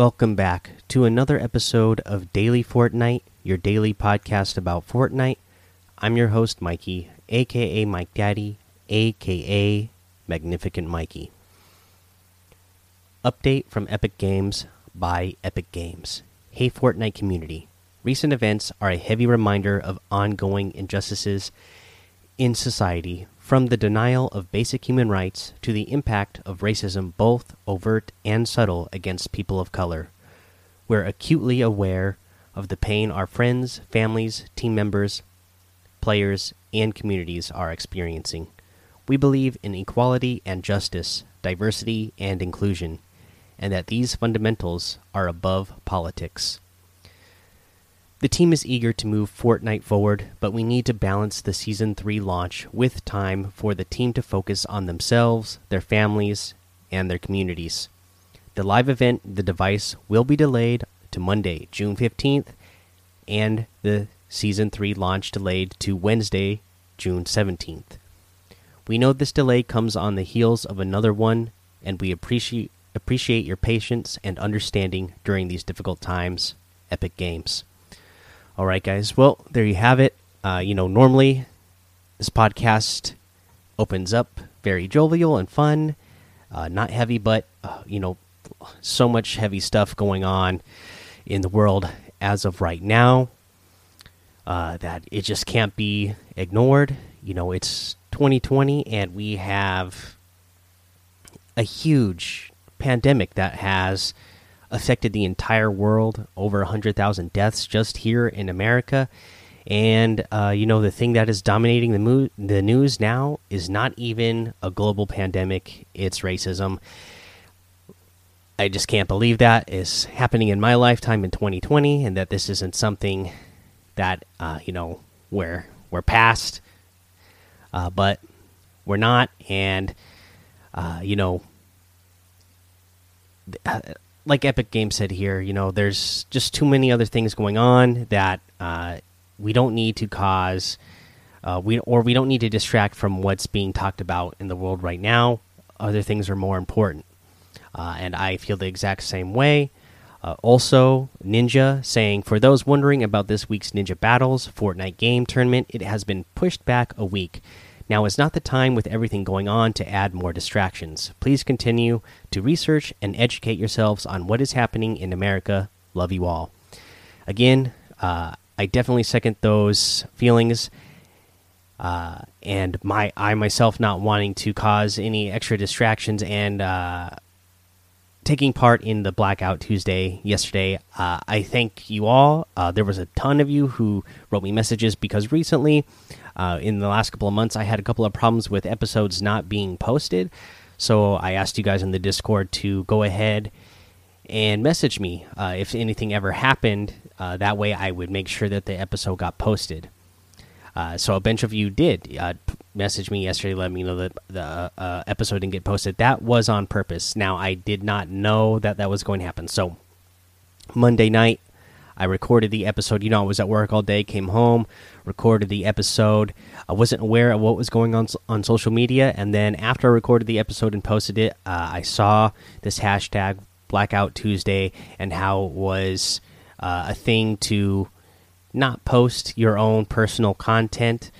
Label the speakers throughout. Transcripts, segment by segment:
Speaker 1: welcome back to another episode of Daily Fortnite, your daily podcast about Fortnite. I'm your host, Mikey, aka Mike Daddy, aka Magnificent Mikey. Update from Epic Games by Epic Games. Hey, Fortnite community. Recent events are a heavy reminder of ongoing injustices in society, from the denial of basic human rights to the impact of racism, both overt and subtle, against people of color. We're acutely aware of the pain our friends, families, team members, players, and communities are experiencing. We believe in equality and justice, diversity and inclusion, and that these fundamentals are above politics. The team is eager to move Fortnite forward, but we need to balance the Season 3 launch with time for the team to focus on themselves, their families, and their communities. The live event, The Device, will be delayed to Monday, June 15th, and the Season 3 launch delayed to Wednesday, June 17th. We know this delay comes on the heels of another one, and we appreciate appreciate your patience and understanding during these difficult times. Epic Games. All right, guys. Well, there you have it. Uh, you know, normally this podcast opens up very jovial and fun, uh, not heavy, but uh, you know, so much heavy stuff going on in the world as of right now uh, that it just can't be ignored. You know, it's 2020 and we have a huge pandemic that has affected the entire world, over 100,000 deaths just here in America. And, uh, you know, the thing that is dominating the, the news now is not even a global pandemic, it's racism. I just can't believe that is happening in my lifetime in 2020 and that this isn't something that, uh, you know, we're, we're past. Uh, but we're not. And, uh, you know, uh, like Epic Games said here, you know, there's just too many other things going on that uh, we don't need to cause, uh, we or we don't need to distract from what's being talked about in the world right now. Other things are more important, uh, and I feel the exact same way. Uh, also, Ninja saying for those wondering about this week's Ninja Battles Fortnite game tournament, it has been pushed back a week. Now is not the time with everything going on to add more distractions. Please continue to research and educate yourselves on what is happening in America. Love you all. Again, uh, I definitely second those feelings. Uh, and my I myself not wanting to cause any extra distractions and uh, taking part in the blackout Tuesday yesterday. Uh, I thank you all. Uh, there was a ton of you who wrote me messages because recently uh, in the last couple of months, I had a couple of problems with episodes not being posted. So I asked you guys in the Discord to go ahead and message me uh, if anything ever happened. Uh, that way, I would make sure that the episode got posted. Uh, so a bunch of you did uh, message me yesterday, let me know that the uh, episode didn't get posted. That was on purpose. Now I did not know that that was going to happen. So Monday night, I recorded the episode. You know, I was at work all day, came home, recorded the episode. I wasn't aware of what was going on on social media, and then after I recorded the episode and posted it, uh, I saw this hashtag Blackout Tuesday and how it was uh, a thing to not post your own personal content,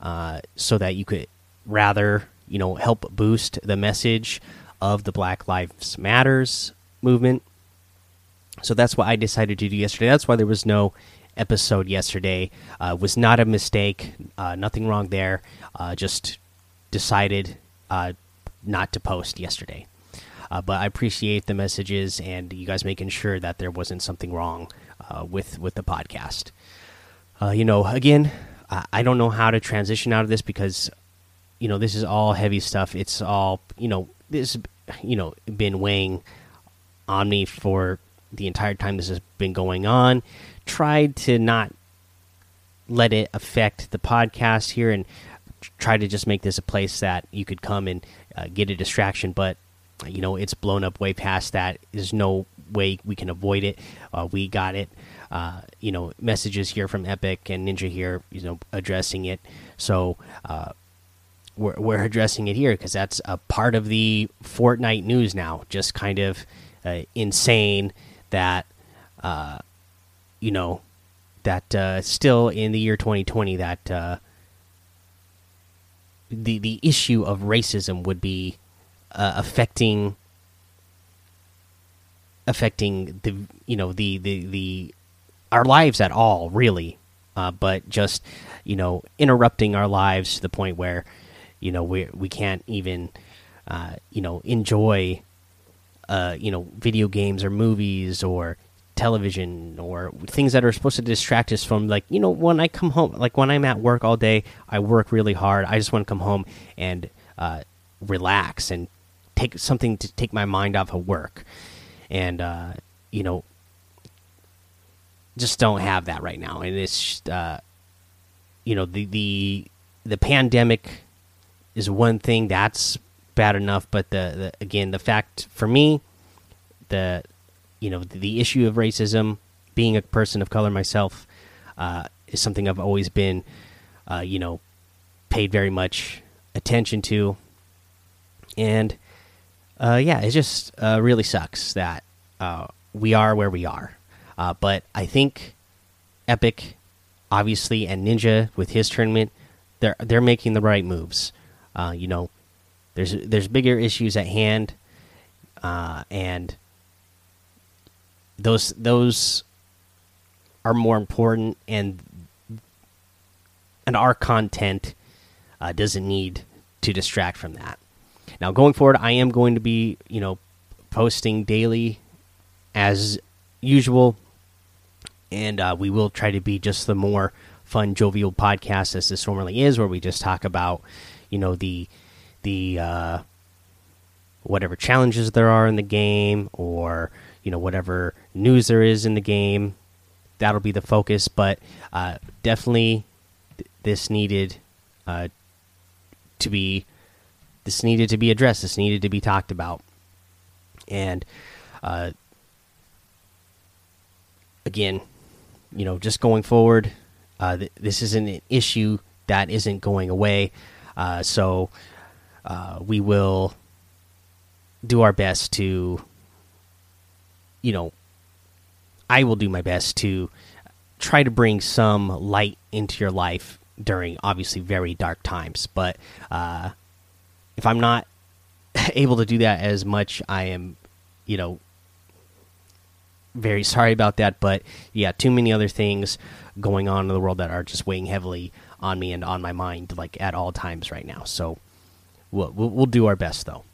Speaker 1: uh, so that you could rather, you know, help boost the message of the Black Lives Matters movement so that's what I decided to do yesterday. That's why there was no episode yesterday. Uh, was not a mistake. Uh, nothing wrong there. Uh, just decided uh, not to post yesterday. Uh, but I appreciate the messages and you guys making sure that there wasn't something wrong with with the podcast. You know, again, I don't know how to transition out of this because you know this is all heavy stuff. It's all you know this you know been weighing on me for the entire time this has been going on. Tried to not let it affect the podcast here and try to just make this a place that you could come and uh, get a distraction. But, you know, it's blown up way past that. There's no way we can avoid it. Uh, we got it. Uh, you know, messages here from Epic and Ninja here, you know, addressing it. So, uh, we're, we're addressing it here because that's a part of the Fortnite news now. Just kind of uh, insane that uh, you know that uh, still in the year 2020 that uh, the the issue of racism would be affecting affecting the you know the the the our lives at all really. Uh, but just you know interrupting our lives to the point where you know we we can't even uh, you know enjoy uh, you know video games or movies or television or things that are supposed to distract us from like you know when I come home like when I'm at work all day I work really hard. I just want to come home and uh, relax and take something to take my mind off of work. And uh, you know just don't have that right now. And it's uh, you know the the the pandemic is one thing that's bad enough but the, the again the fact for me the you know the issue of racism being a person of color myself uh, is something i've always been uh, you know paid very much attention to. And uh, yeah it just uh, really sucks that uh, we are where we are uh, but i think epic obviously and ninja with his tournament they're they're making the right moves. You know there's there's bigger issues at hand and those those are more important and and our content uh, doesn't need to distract from that. Now going forward i am going to be you know posting daily as usual and uh, we will try to be just the more fun jovial podcast as this normally is where we just talk about you know the the uh, whatever challenges there are in the game or you know whatever news there is in the game. That'll be the focus but uh, definitely th this needed uh, to be this needed to be addressed this needed to be talked about. And uh, again you know just going forward uh, th this isn't an issue that isn't going away uh, so uh, we will do our best to you know, I will do my best to try to bring some light into your life during obviously very dark times. But uh, if I'm not able to do that as much, I am, you know, very sorry about that. But yeah, too many other things going on in the world that are just weighing heavily on me and on my mind, like at all times right now. So we'll we'll, we'll do our best though.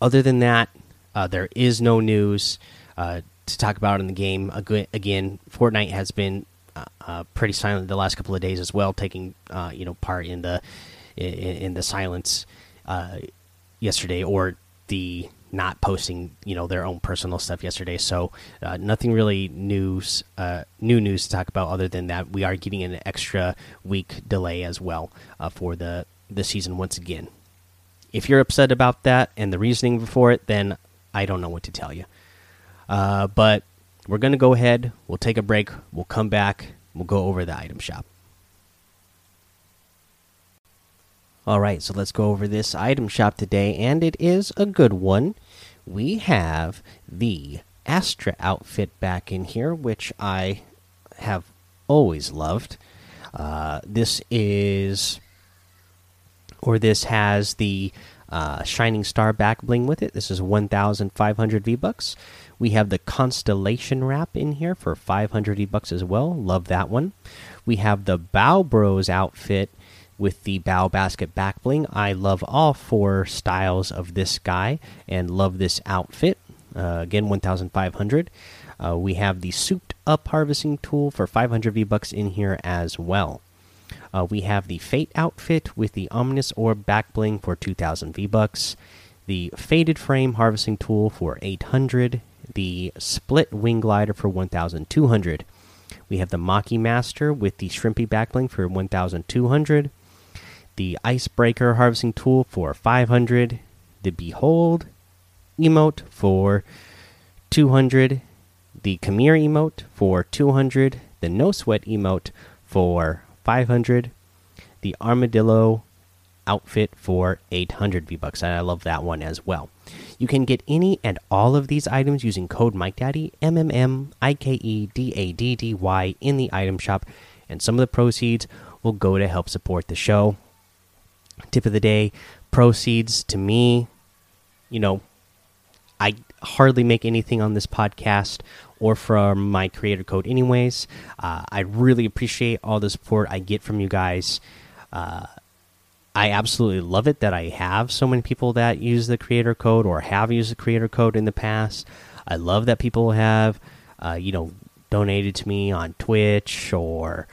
Speaker 1: Other than that, uh, there is no news uh, to talk about in the game. Again, Fortnite has been uh, uh, pretty silent the last couple of days as well, taking uh, you know part in the in, in the silence yesterday or the not posting you know their own personal stuff yesterday. So uh, nothing really news uh, new news to talk about other than that we are getting an extra week delay as well uh, for the the season once again. If you're upset about that and the reasoning for it, then I don't know what to tell you. Uh, but we're going to go ahead. We'll take a break. We'll come back. We'll go over the item shop. All right, so let's go over this item shop today, and it is a good one. We have the Astra outfit back in here, which I have always loved. Uh, this is, or this has the uh, Shining Star back bling with it. This is 1,500 V bucks. We have the Constellation wrap in here for 500 V bucks as well. Love that one. We have the Bao Bros outfit with the Bao Basket back bling. I love all four styles of this guy and love this outfit. Uh, again, 1,500. Uh, we have the souped up harvesting tool for 500 V bucks in here as well. Uh, we have the Fate outfit with the Ominous Orb back bling for 2,000 V bucks, the Fated Frame harvesting tool for 800, the Split Wing Glider for 1,200. We have the Maki Master with the Shrimpy back bling for 1,200, the Icebreaker harvesting tool for 500, the Behold emote for 200, the Khmer emote for 200, the No Sweat emote for 500. The armadillo outfit for 800 V bucks. And I love that one as well. You can get any and all of these items using code MikeDaddy, M M M I K E D A D D Y, in the item shop, and some of the proceeds will go to help support the show. Tip of the day proceeds to me, you know, I hardly make anything on this podcast or from my creator code, anyways. Uh, I really appreciate all the support I get from you guys. Uh, I absolutely love it that I have so many people that use the creator code or have used the creator code in the past. I love that people have, uh, you know, donated to me on Twitch or,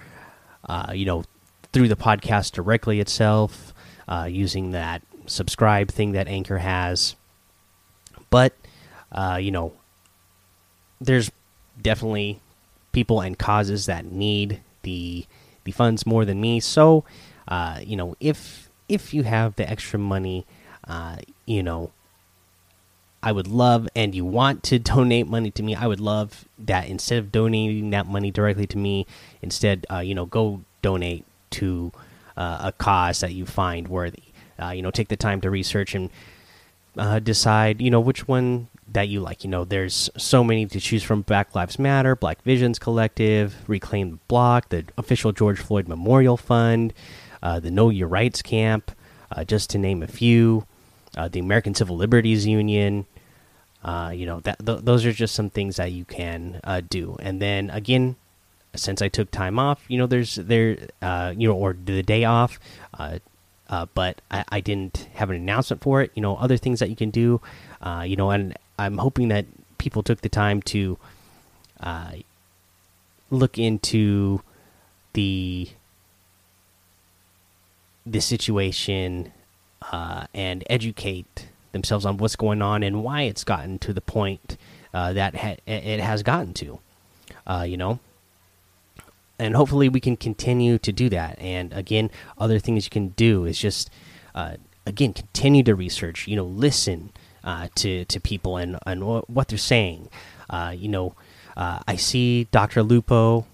Speaker 1: uh, you know, through the podcast directly itself uh, using that subscribe thing that Anchor has. But, uh, you know, there's definitely people and causes that need the the funds more than me. So, uh, you know, if if you have the extra money, uh, you know, I would love and you want to donate money to me, I would love that instead of donating that money directly to me, instead, uh, you know, go donate to a cause that you find worthy. Uh, you know, take the time to research and uh, decide, you know, which one that you like. You know, there's so many to choose from Black Lives Matter, Black Visions Collective, Reclaim the Block, the official George Floyd Memorial Fund uh, the Know Your Rights Camp, uh, just to name a few, uh, the American Civil Liberties Union. Uh, you know that th those are just some things that you can uh, do. And then again, since I took time off, you know, there's there, you know, or the day off. but I, I, didn't have an announcement for it. You know, other things that you can do. you know, and I'm hoping that people took the time to look into the the situation uh, and educate themselves on what's going on and why it's gotten to the point uh, that ha it has gotten to. Uh, you know, and hopefully we can continue to do that. And again, other things you can do is just uh, again continue to research. You know, listen uh, to to people and and what they're saying. Uh, you know, I see Dr. Lupo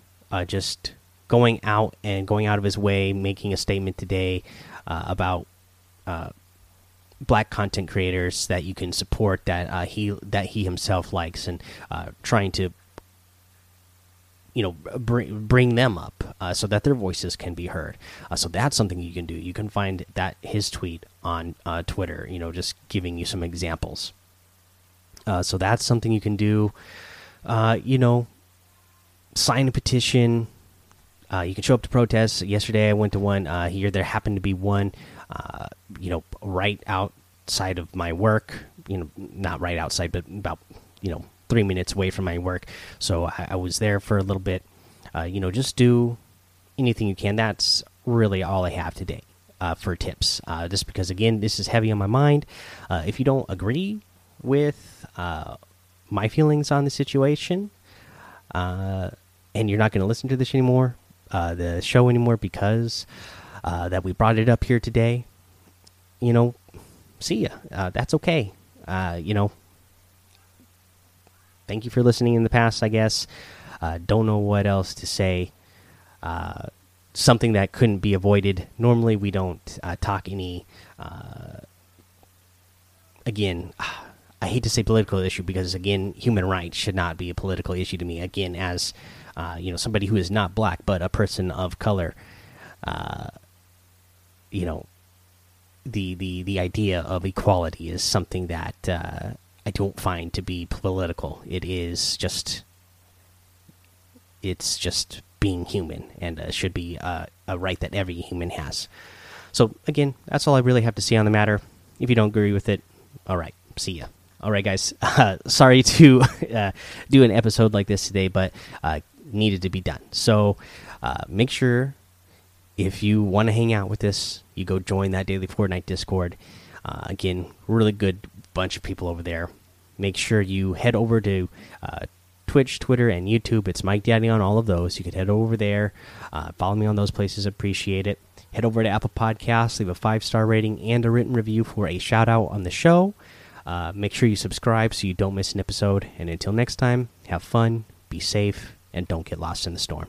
Speaker 1: just going out and going out of his way, making a statement today uh, about uh, black content creators that you can support that uh, he that he himself likes, and uh, trying to you know bring bring them up uh, so that their voices can be heard. Uh, so that's something you can do. You can find that his tweet on Twitter. You know, just giving you some examples. so that's something you can do. you know, sign a petition uh, you can show up to protests. Yesterday, I went to one uh, here. There happened to be one, uh, you know, right outside of my work. You know, not right outside, but about you know three minutes away from my work. So I, I was there for a little bit. Uh, you know, just do anything you can. That's really all I have today uh, for tips. Uh, just because, again, this is heavy on my mind. if you don't agree with my feelings on the situation, and you're not going to listen to this anymore, uh, the show anymore because uh, that we brought it up here today. You know, see ya. Uh, that's okay. Uh, you know, thank you for listening in the past. I guess. Uh, don't know what else to say. Uh, something that couldn't be avoided. Normally, we don't talk any. again. I hate to say political issue because again, human rights should not be a political issue to me. Again, as uh, you know, somebody who is not black but a person of color, uh, you know, the the the idea of equality is something that uh, I don't find to be political. It is just it's just being human and uh, should be uh, a right that every human has. So again, that's all I really have to say on the matter. If you don't agree with it, all right, see ya. All right, guys. Uh, sorry to uh, do an episode like this today, but uh, needed to be done. So uh, make sure if you want to hang out with us, you go join that daily Fortnite Discord. Again, really good bunch of people over there. Make sure you head over to uh, Twitch, Twitter, and YouTube. It's Mike Daddy on all of those. You can head over there, uh, follow me on those places. Appreciate it. Head over to Apple Podcasts, leave a five star rating and a written review for a shout out on the show. Uh, make sure you subscribe so you don't miss an episode. And until next time, have fun, be safe, and don't get lost in the storm.